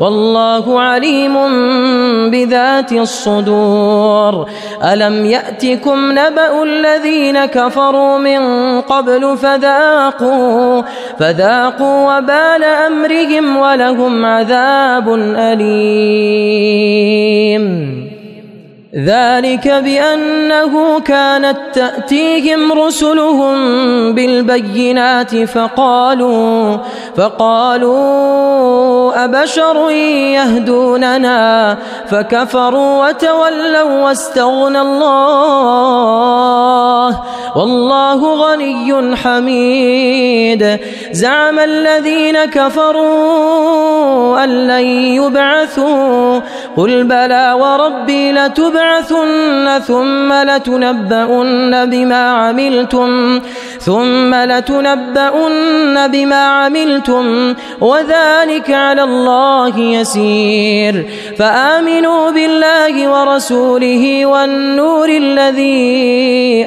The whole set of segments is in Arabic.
والله عليم بذات الصدور. ألم يأتكم نبأ الذين كفروا من قبل فذاقوا فذاقوا وبال أمرهم ولهم عذاب أليم. ذلك بأنه كانت تأتيهم رسلهم بالبينات فقالوا فقالوا أبشر يهدوننا فكفروا وتولوا واستغنى الله والله غني حميد. زعم الذين كفروا أن لن يبعثوا. قل بلى وربي لتبعثن ثم لتنبؤن بما عملتم. ثم لتنبؤن بما عملتم. وذلك على الله يسير. فآمنوا بالله ورسوله والنور الذي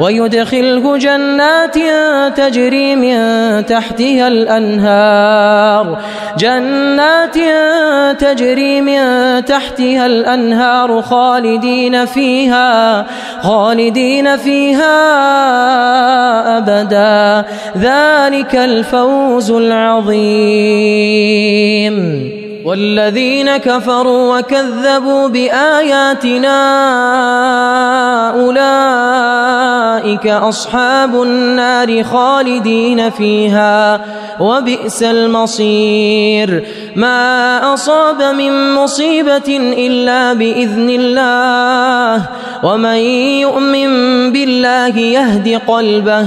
ويدخله جنات تجري من تحتها الأنهار. جنات تجري من تحتها الأنهار خالدين فيها خالدين فيها أبدا. ذلك الفوز العظيم. والذين كفروا وكذبوا بآياتنا أولئك أصحاب النار خالدين فيها وبئس المصير. ما أصاب من مصيبة إلا بإذن الله ومن يؤمن بالله يهد قلبه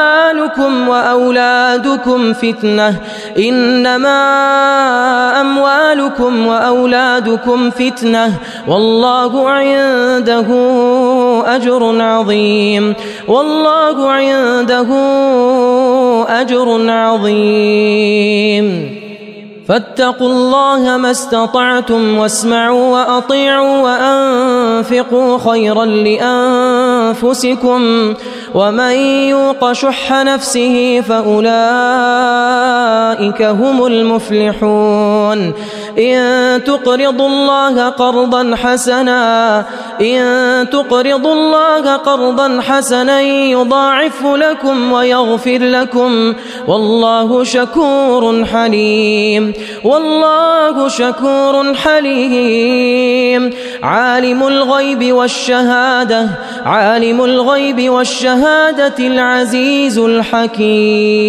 أموالكم وأولادكم فتنة. إنما أموالكم وأولادكم فتنة. والله عنده أجر عظيم. والله عنده أجر عظيم. فاتقوا الله ما استطعتم واسمعوا وأطيعوا وأنفقوا خيرا لأنفسكم. ومن يوق شح نفسه فأولئك هم المفلحون. إن تقرضوا الله قرضا حسنا إن تقرضوا الله قرضا حسنا يضاعف لكم ويغفر لكم. والله شكور حليم. والله شكور حليم. عالم الغيب والشهادة. عالم الغيب والشهادة العزيز الحكيم.